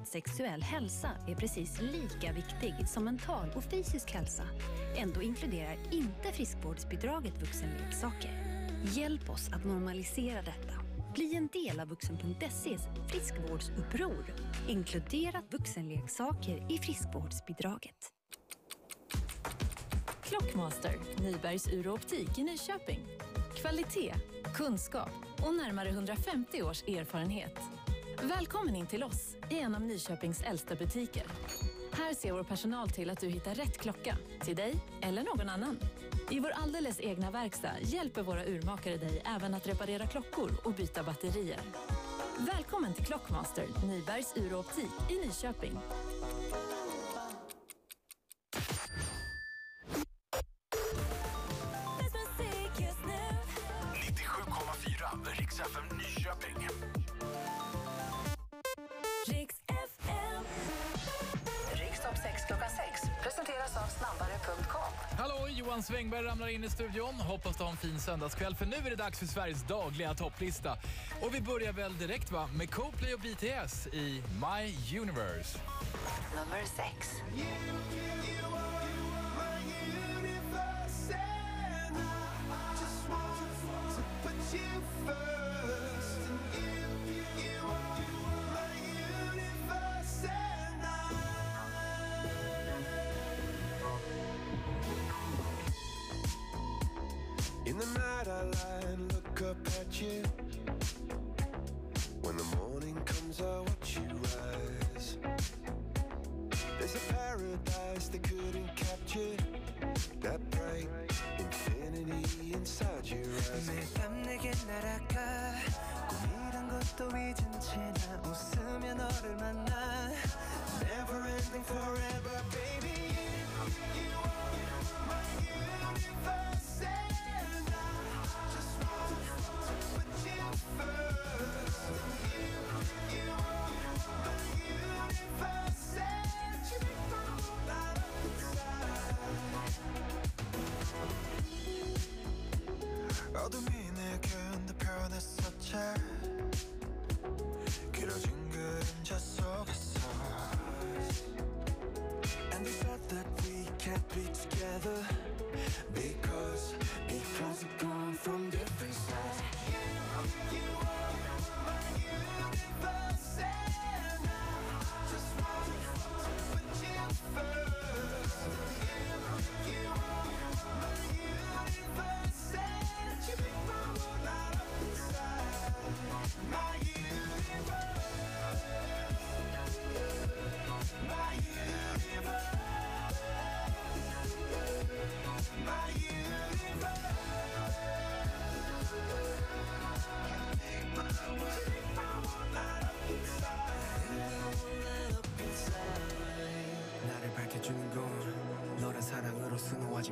att sexuell hälsa är precis lika viktig som mental och fysisk hälsa. Ändå inkluderar inte friskvårdsbidraget vuxenleksaker. Hjälp oss att normalisera detta. Bli en del av vuxen.ses friskvårdsuppror. Inkluderat vuxenleksaker i friskvårdsbidraget. Clockmaster, Nybergs ur och optik i Nyköping. Kvalitet, kunskap och närmare 150 års erfarenhet. Välkommen in till oss i en av Nyköpings äldsta butiker. Här ser vår personal till att du hittar rätt klocka till dig eller någon annan. I vår alldeles egna verkstad hjälper våra urmakare dig även att reparera klockor och byta batterier. Välkommen till Clockmaster, Nybergs Uroptik i Nyköping. Morgon. Hoppas du har en fin söndagskväll för nu är det dags för Sveriges dagliga topplista. Och vi börjar väl direkt va med Coldplay och BTS i My Universe. Nummer 6. the night I lie and look up at you. When the morning comes, I watch you rise. There's a paradise they couldn't capture. That bright infinity inside your eyes. 매일 밤 내게 날아가 꿈이란 것도 잊은 채 나 웃으며 너를 만나 Never ending forever, baby. You, you are 내게 흔들편했었지 길어진 그림자 속에서 And they said that we can't be together Because, because we're gone from different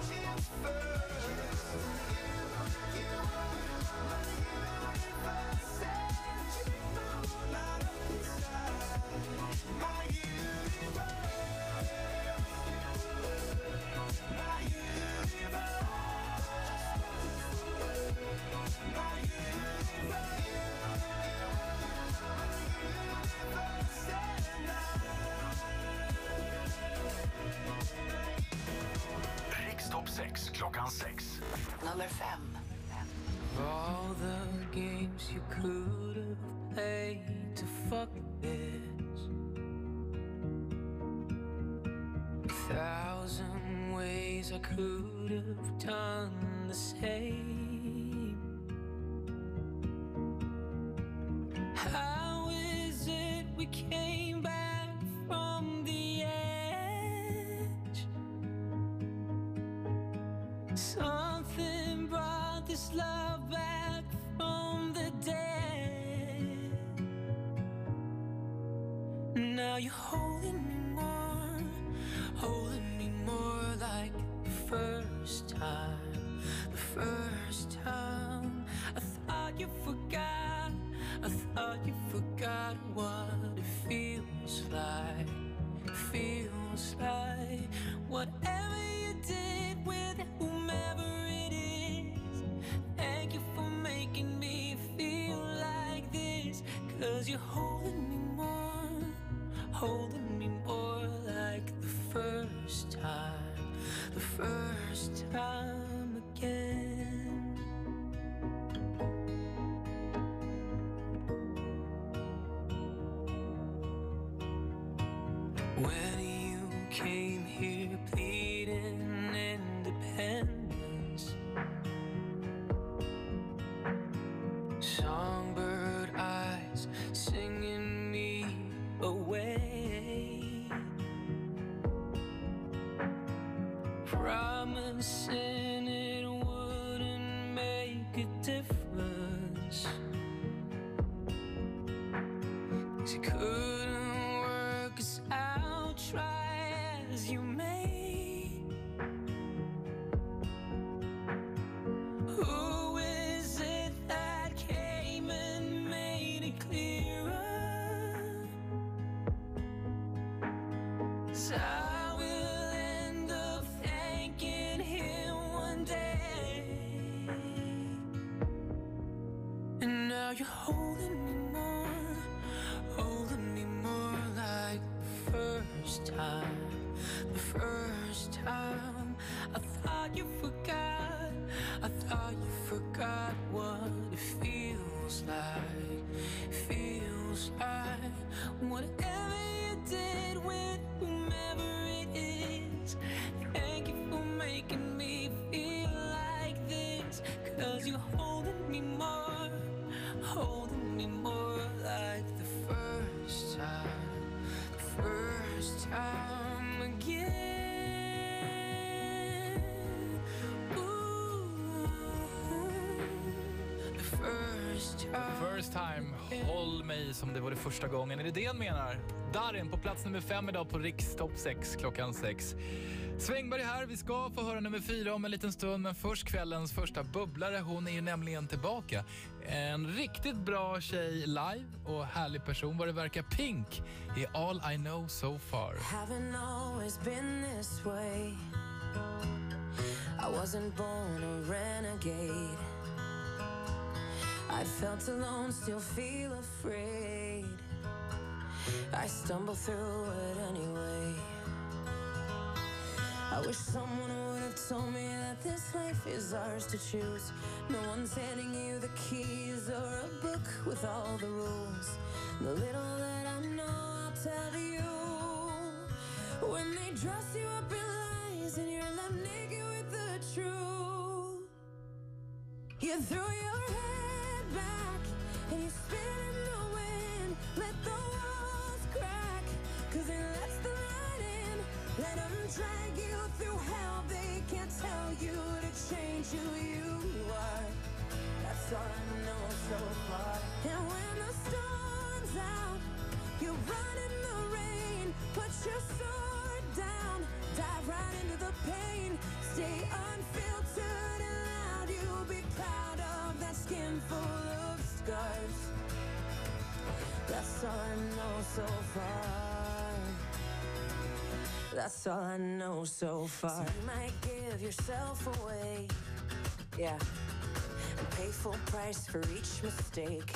to put you first Rikstopp 6 klockan 6. Nummer 5. All the games you could have played to fuck this. A thousand ways I could have done the same. How is it we came love back from the dead. Now you're holding me more, holding me more like the first time, 后 promises. First time håll mig som det var det första gången. Är det det han menar? Darin på plats nummer fem idag på Rikstopp 6 klockan 6. Svängberg här. Vi ska få höra nummer fyra om en liten stund, men först kvällens första bubblare. Hon är ju nämligen tillbaka. En riktigt bra tjej live och härlig person vad det verkar. Pink i All I know so far. Haven't always been this way. I wasn't born a renegade. I felt alone, still feel afraid. I stumble through it anyway. I wish someone would have told me that this life is ours to choose. No one's handing you the keys or a book with all the rules. The little that I know, I'll tell you. When they dress you up in lies and you're left naked with the truth, you throw your head That's all I know so far. And when the storm's out, you run in the rain. Put your sword down, dive right into the pain. Stay unfiltered and loud. You'll be proud of that skin full of scars. That's all I know so far. That's all I know so far. So you might give yourself away, yeah, pay full price for each mistake.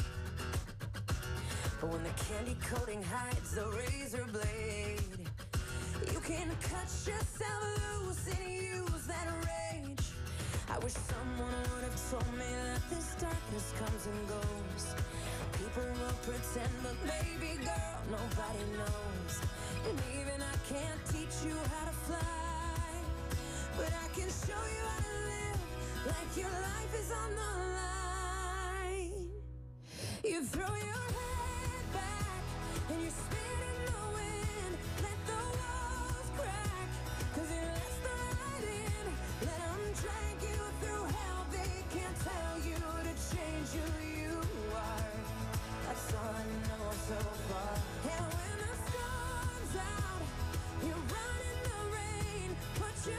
But when the candy coating hides the razor blade, you can cut yourself loose and use that rage. I wish someone would have told me that this darkness comes and goes. People will pretend, but baby girl, nobody knows. And even I can't teach you how to fly, but I can show you how to like your life is on the line. You throw your head back and you in the wind. Let the walls in. Drag you through hell. They can't tell you to change who you are. That's all I know so far. And when the storm's out, you run in the rain, but you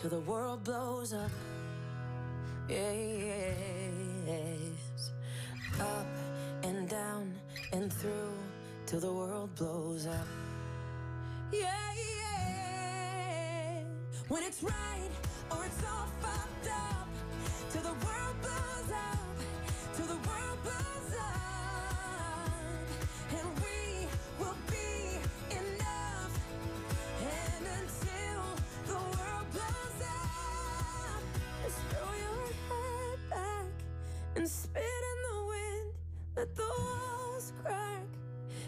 till the world blows up. Yes. Up and down and through till the world blows up. Yeah, yeah. When it's right or it's all fucked up till the world blows up, till the world blows up,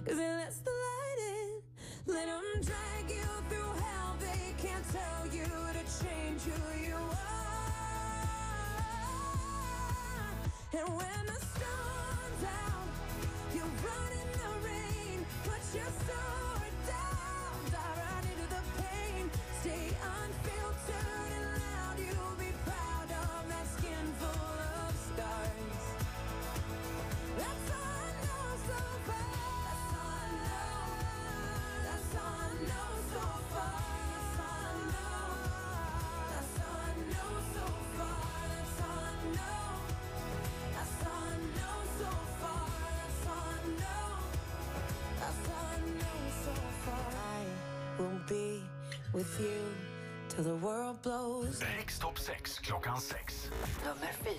cause it lets the light in. Let them drag you through hell. They can't tell you to change who you are. And when the storm's out, you run in the rain. Put your with you till the world blows. Rikstopp 6 klockan 6. Nummer 4.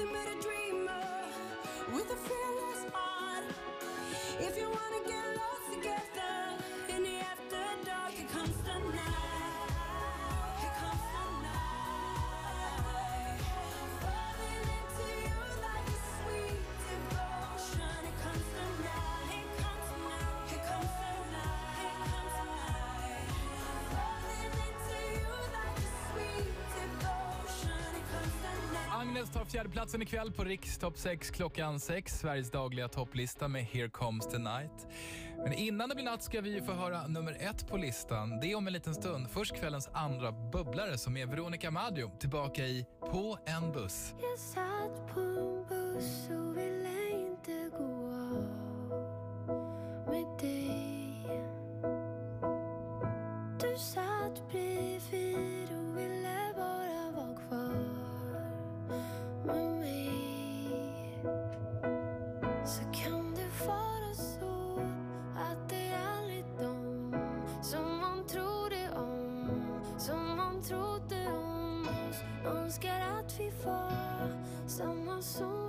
Nothing but a Agnes tar fjärdeplatsen ikväll på Riks topp 6 klockan 6. Sveriges dagliga topplista med Here comes the night. Men innan det blir natt ska vi ju få höra nummer ett på listan. Det är om en liten stund. Först kvällens andra bubblare som är Veronica Maggio tillbaka i På en buss. Jag satt på en buss och ville inte gå av med dig Du satt bredvid so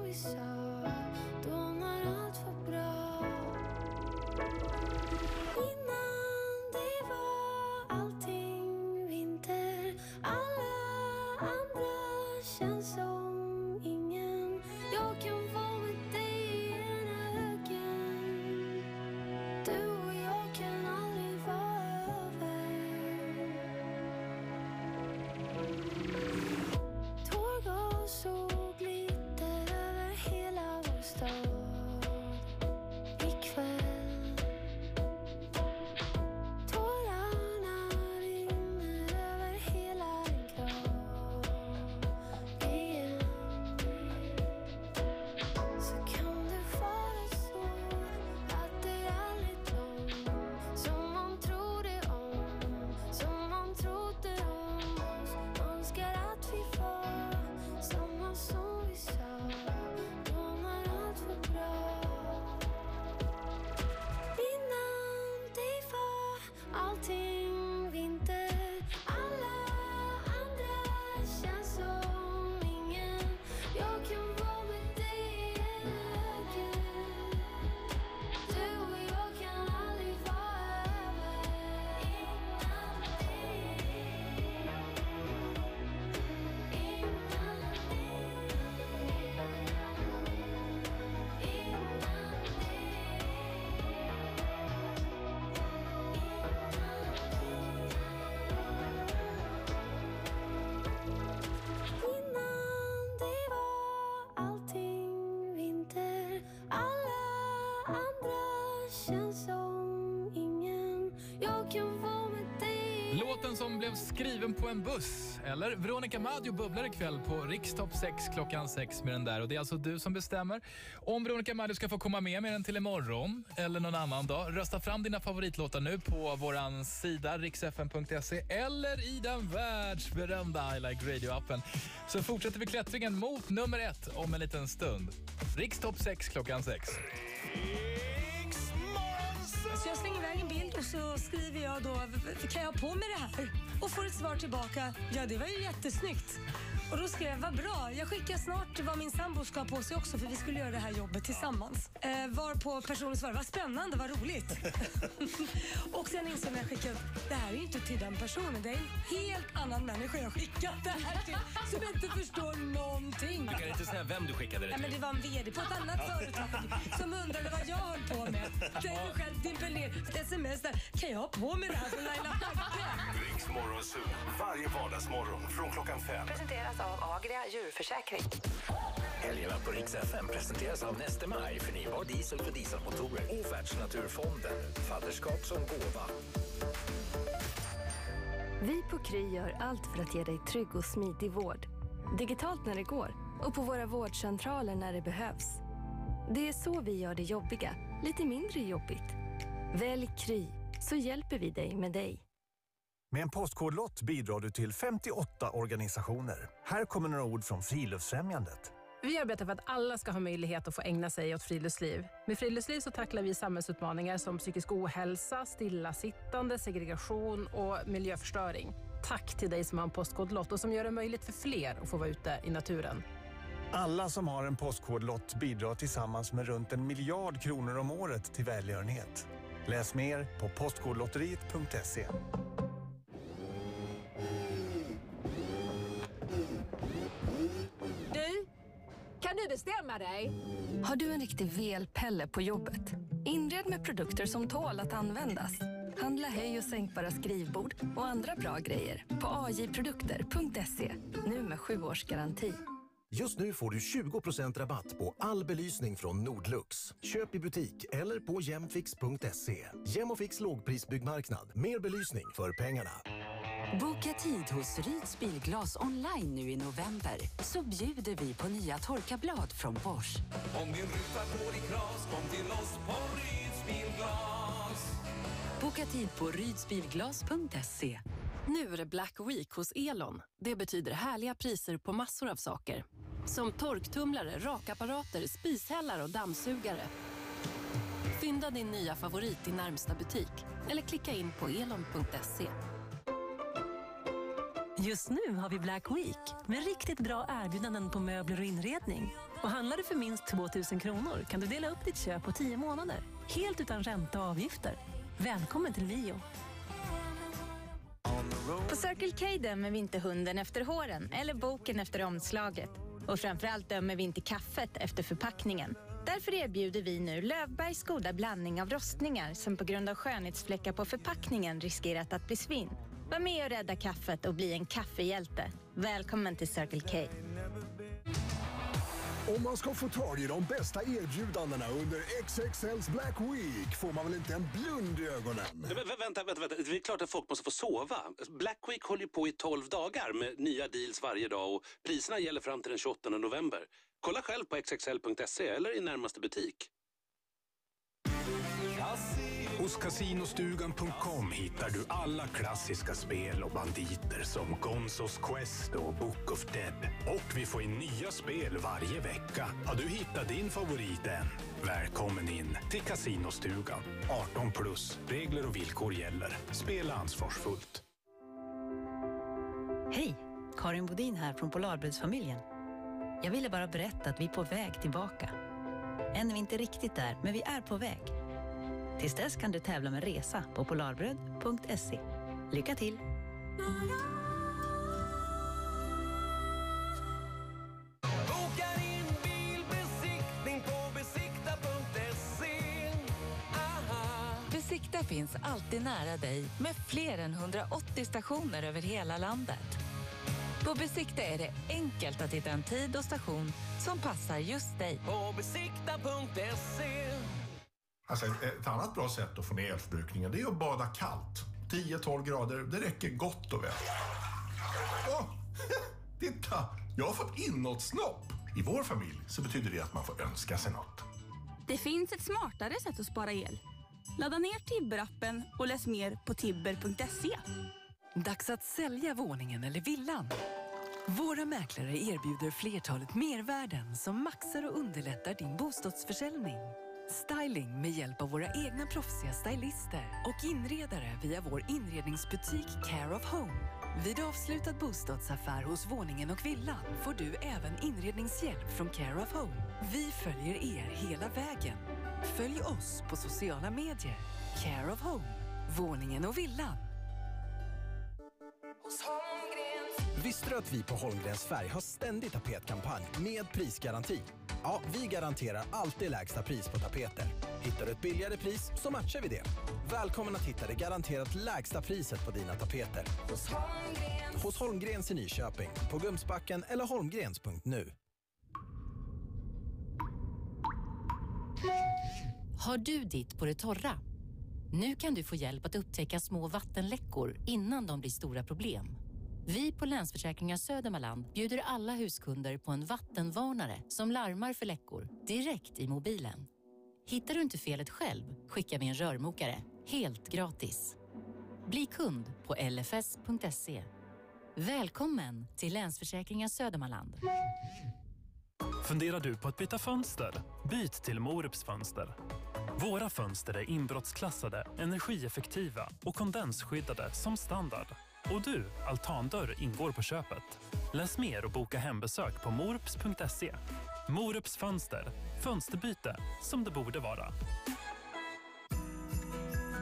känns som ingen Jag kan vara med dig Låten som blev skriven på en buss. Eller? Veronica Maggio bubblar ikväll på Rikstopp 6 klockan 6 med den där. Och det är alltså du som bestämmer om Veronica Maggio ska få komma med med den till imorgon eller någon annan dag. Rösta fram dina favoritlåtar nu på vår sida riksfn.se eller i den världsberömda I Like Radio-appen. Så fortsätter vi klättringen mot nummer ett om en liten stund. Rikstopp 6 klockan 6. Så jag och så skriver jag då, "V- kan jag ha på mig det här? Och får ett svar tillbaka, ja det var ju jättesnyggt. Och då skrev jag, vad bra, jag skickar snart vad min sambo ska ha på sig också för vi skulle göra det här jobbet tillsammans. Eh, var på personen svarade, vad spännande, vad roligt. och sen insåg jag skickade, det här är ju inte till den personen, det är en helt annan människa jag skickat det här till som inte förstår någonting. Du kan inte säga vem du skickade det Ja, men till. det var en VD på ett annat företag som undrade vad jag höll på med. Tänk dig själv dimper ner ett sms där. Kan jag ha på mig det här från Laila Bagge? Varje vardagsmorgon från klockan fem. Presenteras av Agria djurförsäkring. Helgerna på Rix FM presenteras av Neste Maj, förnybar diesel för dieselmotorer och Världsnaturfonden, fadderskap som gåva. Vi på Kry gör allt för att ge dig trygg och smidig vård. Digitalt när det går och på våra vårdcentraler när det behövs. Det är så vi gör det jobbiga lite mindre jobbigt. Välj Kry så hjälper vi dig med dig. Med en Postkodlott bidrar du till 58 organisationer. Här kommer några ord från Friluftsfrämjandet. Vi arbetar för att alla ska ha möjlighet att få ägna sig åt friluftsliv. Med friluftsliv så tacklar vi samhällsutmaningar som psykisk ohälsa, stillasittande, segregation och miljöförstöring. Tack till dig som har en postkodlott och som gör det möjligt för fler att få vara ute i naturen. Alla som har en Postkodlott bidrar tillsammans med runt en miljard kronor om året till välgörenhet. Läs mer på postkodlotteriet.se. Du, kan du bestämma dig? Har du en riktig velpelle på jobbet? Inred med produkter som tål att användas. Handla höj och sänkbara skrivbord och andra bra grejer på ajprodukter.se. Nu med sju års garanti. Just nu får du 20% rabatt på all belysning från Nordlux. Köp i butik eller på gemfix.se. Gemofix lågprisbyggmarknad. Mer belysning för pengarna. Boka tid hos Ryds Bilglas online nu i november så bjuder vi på nya torkarblad från Bosch. Om din ruta går i kras, kom till oss på Ryds Bilglas. Boka tid på rydsbilglas.se. Nu är det Black Week hos Elon. Det betyder härliga priser på massor av saker. Som torktumlare, rakapparater, spishällar och dammsugare. Fynda din nya favorit i närmsta butik eller klicka in på elon.se. Just nu har vi Black Week med riktigt bra erbjudanden på möbler och inredning. Och handlar du för minst 2 000 kronor kan du dela upp ditt köp på 10 månader. Helt utan ränta och avgifter. Välkommen till Mio. På Circle K dömer vi inte hunden efter håren eller boken efter omslaget. Och framförallt dömer vi inte kaffet efter förpackningen. Därför erbjuder vi nu Lövbergs goda blandning av rostningar som på grund av skönhetsfläckar på förpackningen riskerat att bli svinn. Var med och rädda kaffet och bli en kaffehjälte. Välkommen till Circle K. Om man ska få tag i de bästa erbjudandena under XXLs Black Week får man väl inte en blund i ögonen? Vä- Vänta, vänta, vänta. Det är klart att folk måste få sova. Black Week håller ju på i 12 dagar med nya deals varje dag och priserna gäller fram till den 28 november. Kolla själv på xxl.se eller i närmaste butik. Hos Casinostugan.com hittar du alla klassiska spel och banditer som Gonzos Quest och Book of Dead. Och vi får in nya spel varje vecka. Har du hittat din favorit än? Välkommen in till Casinostugan. 18 plus. Regler och villkor gäller. Spela ansvarsfullt. Hej! Karin Bodin här från Polarbrödsfamiljen. Jag ville bara berätta att vi är på väg tillbaka. Än är vi inte riktigt där, men vi är på väg. Tills dess kan du tävla med resa på polarbröd.se. Lycka till! Besikta finns alltid nära dig med fler än 180 stationer över hela landet. På Besikta är det enkelt att hitta en tid och station som passar just dig. På besikta.se. Alltså ett, annat bra sätt att få ner elförbrukningen det är att bada kallt. 10-12 grader, det räcker gott och väl. Åh, titta! Jag har fått inåtsnopp. I vår familj så betyder det att man får önska sig något. Det finns ett smartare sätt att spara el. Ladda ner Tibber-appen och läs mer på tibber.se. Dags att sälja våningen eller villan. Våra mäklare erbjuder flertalet mervärden som maxar och underlättar din bostadsförsäljning. Styling med hjälp av våra egna proffsiga stylister och inredare via vår inredningsbutik Care of Home. Vid avslutad bostadsaffär hos våningen och villan får du även inredningshjälp från Care of Home. Vi följer er hela vägen. Följ oss på sociala medier. Care of Home, våningen och villan. Visste du att vi på Holmgrens Färg har ständig tapetkampanj med prisgaranti? Ja, vi garanterar alltid lägsta pris på tapeter. Hittar du ett billigare pris så matchar vi det. Välkommen att hitta det garanterat lägsta priset på dina tapeter. Hos Holmgrens i Nyköping, på Gumsbacken eller holmgrens.nu. Har du ditt på det torra? Nu kan du få hjälp att upptäcka små vattenläckor innan de blir stora problem. Vi på Länsförsäkringar Södermanland bjuder alla huskunder på en vattenvarnare som larmar för läckor direkt i mobilen. Hittar du inte felet själv skickar vi en rörmokare helt gratis. Bli kund på lfs.se. Välkommen till Länsförsäkringar Södermanland. Funderar du på att byta fönster? Byt till Morups fönster. Våra fönster är inbrottsklassade, energieffektiva och kondensskyddade som standard. Och du, altandörr ingår på köpet. Läs mer och boka hembesök på morups.se. Morups fönster. Fönsterbyte som det borde vara.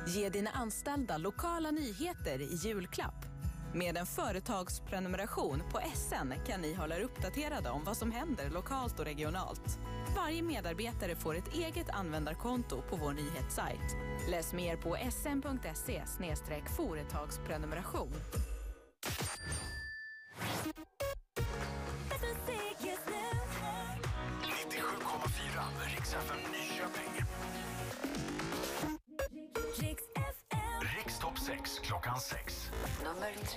Ge dina anställda lokala nyheter i julklapp. Med en företagsprenumeration på SN kan ni hålla er uppdaterade om vad som händer lokalt och regionalt. Varje medarbetare får ett eget användarkonto på vår nyhetssajt. Läs mer på sn.se företagsprenumeration.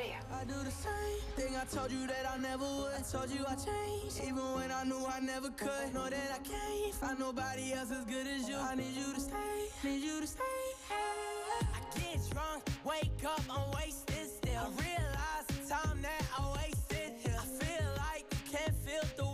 I do the same thing I told you that I never would. I told you I changed, even when I knew I never could. Know that I can't find nobody else as good as you. I need you to stay, need you to stay. I get drunk, wake up, I'm wasted still. I realize the time that I wasted here. I feel like you can't feel the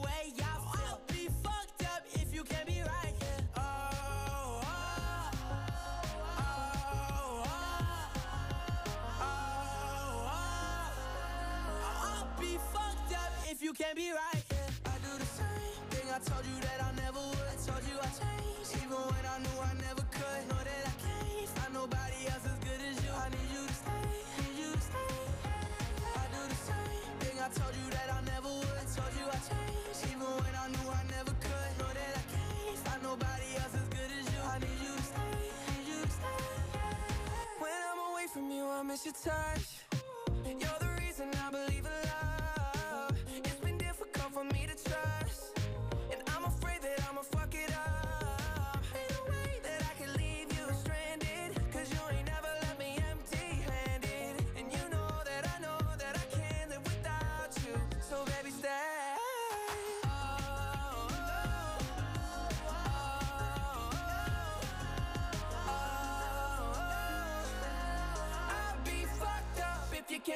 can't be right here. I do the same thing I told you that I never would. I told you I changed, even when I knew I never could. Know that I can't find nobody else as good as you. I need you to stay, need you to stay. I do the same thing I told you that I never would. I told you I changed, even when I knew I never could. Know that I can't find nobody else as good as you. I need you to stay, need you to stay. When I'm away from you, I miss your touch.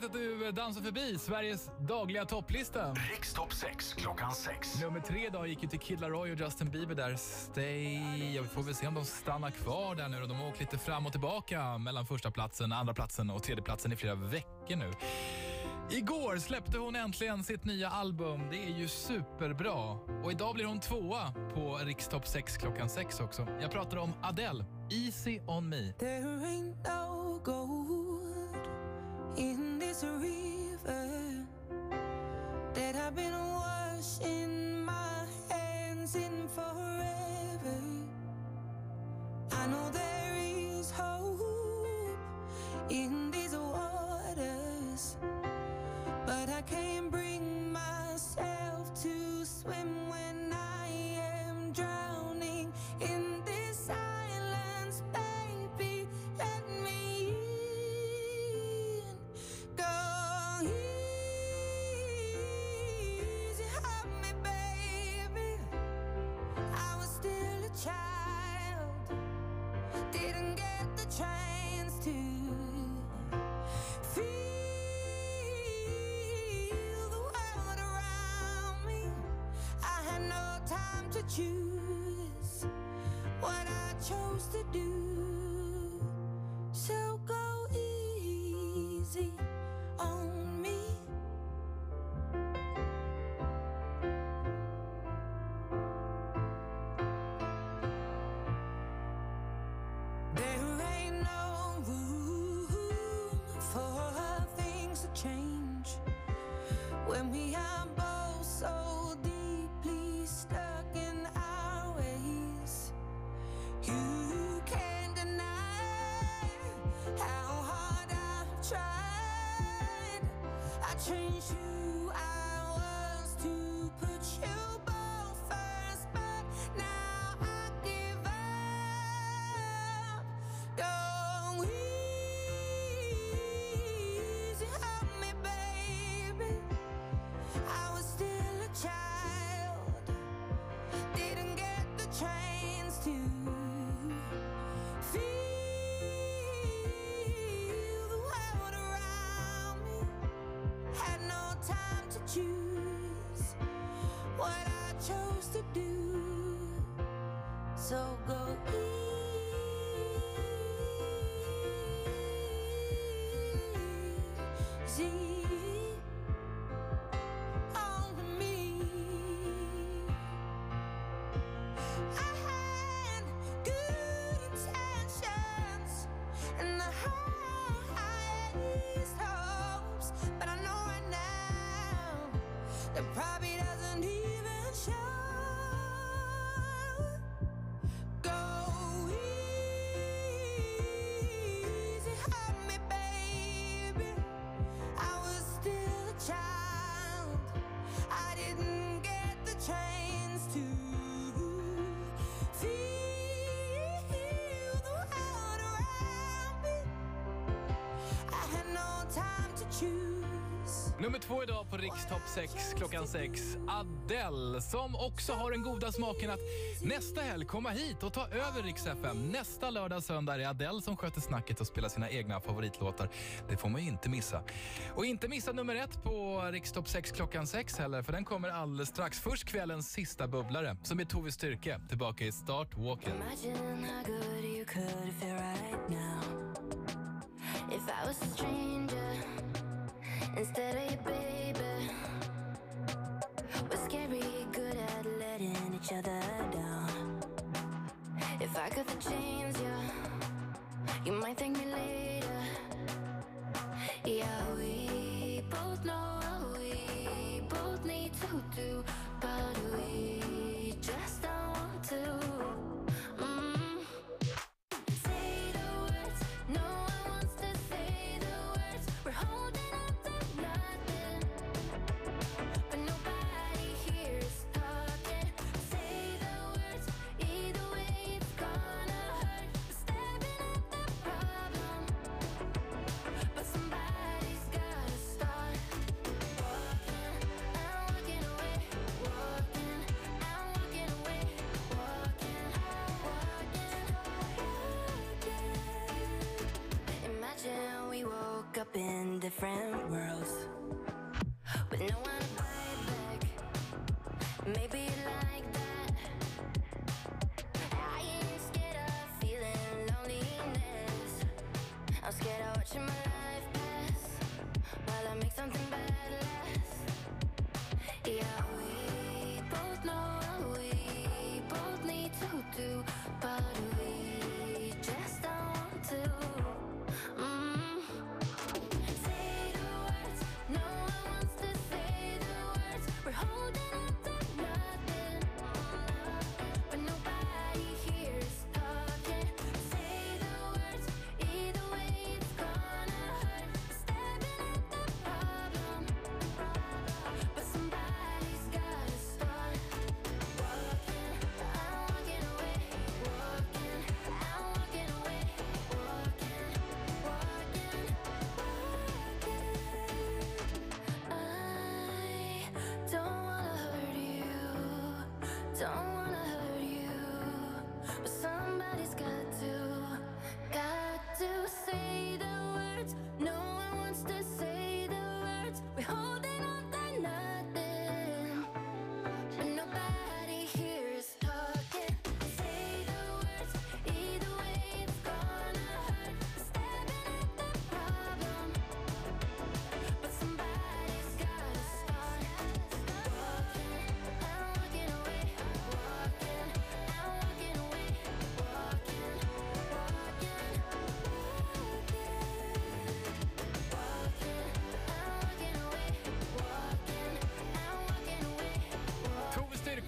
Härligt att du dansar förbi Sveriges dagliga topplista. Rikstopp 6 klockan sex. Nummer tre idag gick ju till Kid Laroi och Justin Bieber där. Stay. Jag får väl se om de stannar kvar där nu. De har åkt lite fram och tillbaka mellan första platsen, andra platsen och tredje platsen i flera veckor nu. Igår släppte hon äntligen sitt nya album. Det är ju superbra. Och idag blir hon tvåa på Rikstopp 6 klockan sex också. Jag pratar om Adele, Easy on me. This river that I've been washing my hands in forever. I know there is hope in these waters, but I can't choose what I chose to do. I changed choose what I chose to do. So go easy Nummer två idag på Rikstopp 6 klockan 6. Adele som också har den goda smaken att nästa helg komma hit och ta över Rix FM. Nästa lördag söndag är det Adele som sköter snacket och spelar sina egna favoritlåtar. Det får man ju inte missa. Och inte missa nummer ett på Rikstopp 6 klockan 6 heller för den kommer alldeles strax. Först kvällens sista bubblare som är Tove Styrke tillbaka i Start Walking. If I was a stranger instead of your baby. We're scary good at letting each other down. If I could change you, you might thank me later. Yeah, we both know what we both need to do, but we just don't want to. Woke up in different worlds with no one to fight back. Maybe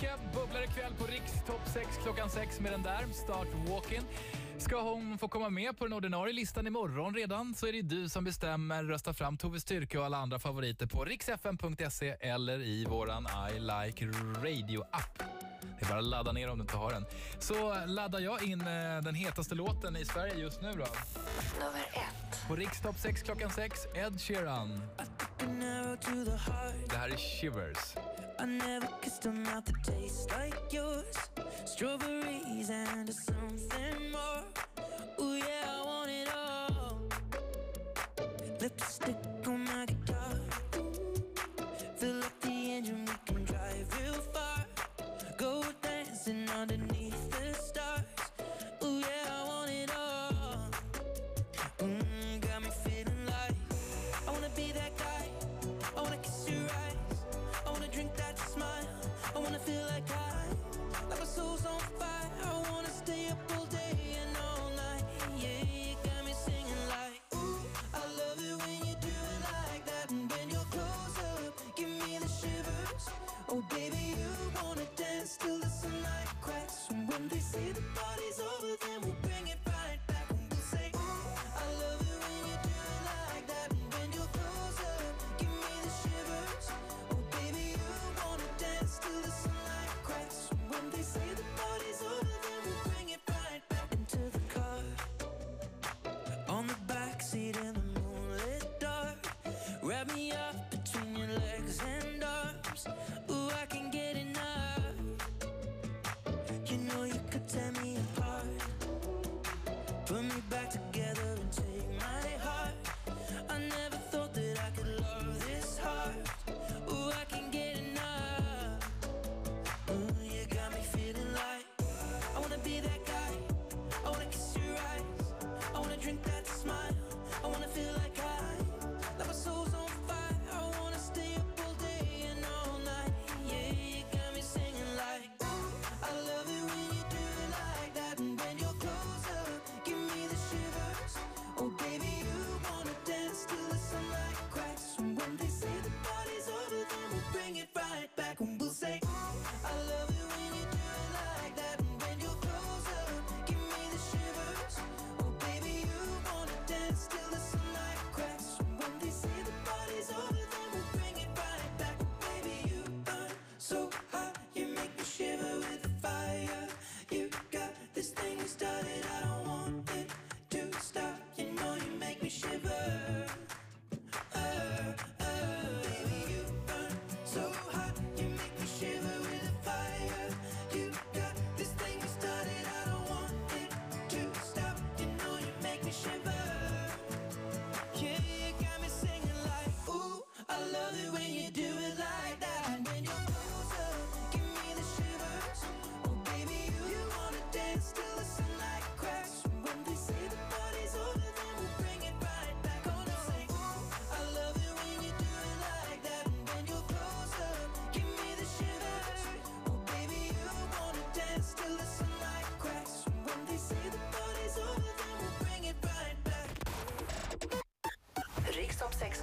Styrke bubblar ikväll på Riks topp 6 klockan 6 med den där, Start Walking. Ska hon få komma med på den ordinarie listan imorgon redan så är det du som bestämmer. Rösta fram Tove Styrke och alla andra favoriter på riksfm.se eller i våran I Like Radio-app. Det är bara att ladda ner om du inte har den. Så laddar jag in eh, den hetaste låten i Sverige just nu då. Nummer ett. På Rikstopp 6 klockan 6, Ed Sheeran. Det här är Shivers. I never kissed a mouth that tastes like yours. Strawberries and something.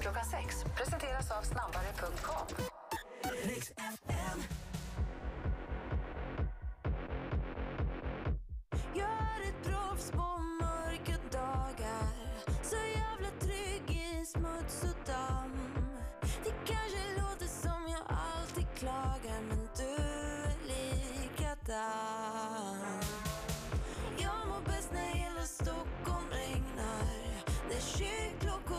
Klockan sex presenteras av snabbare.com.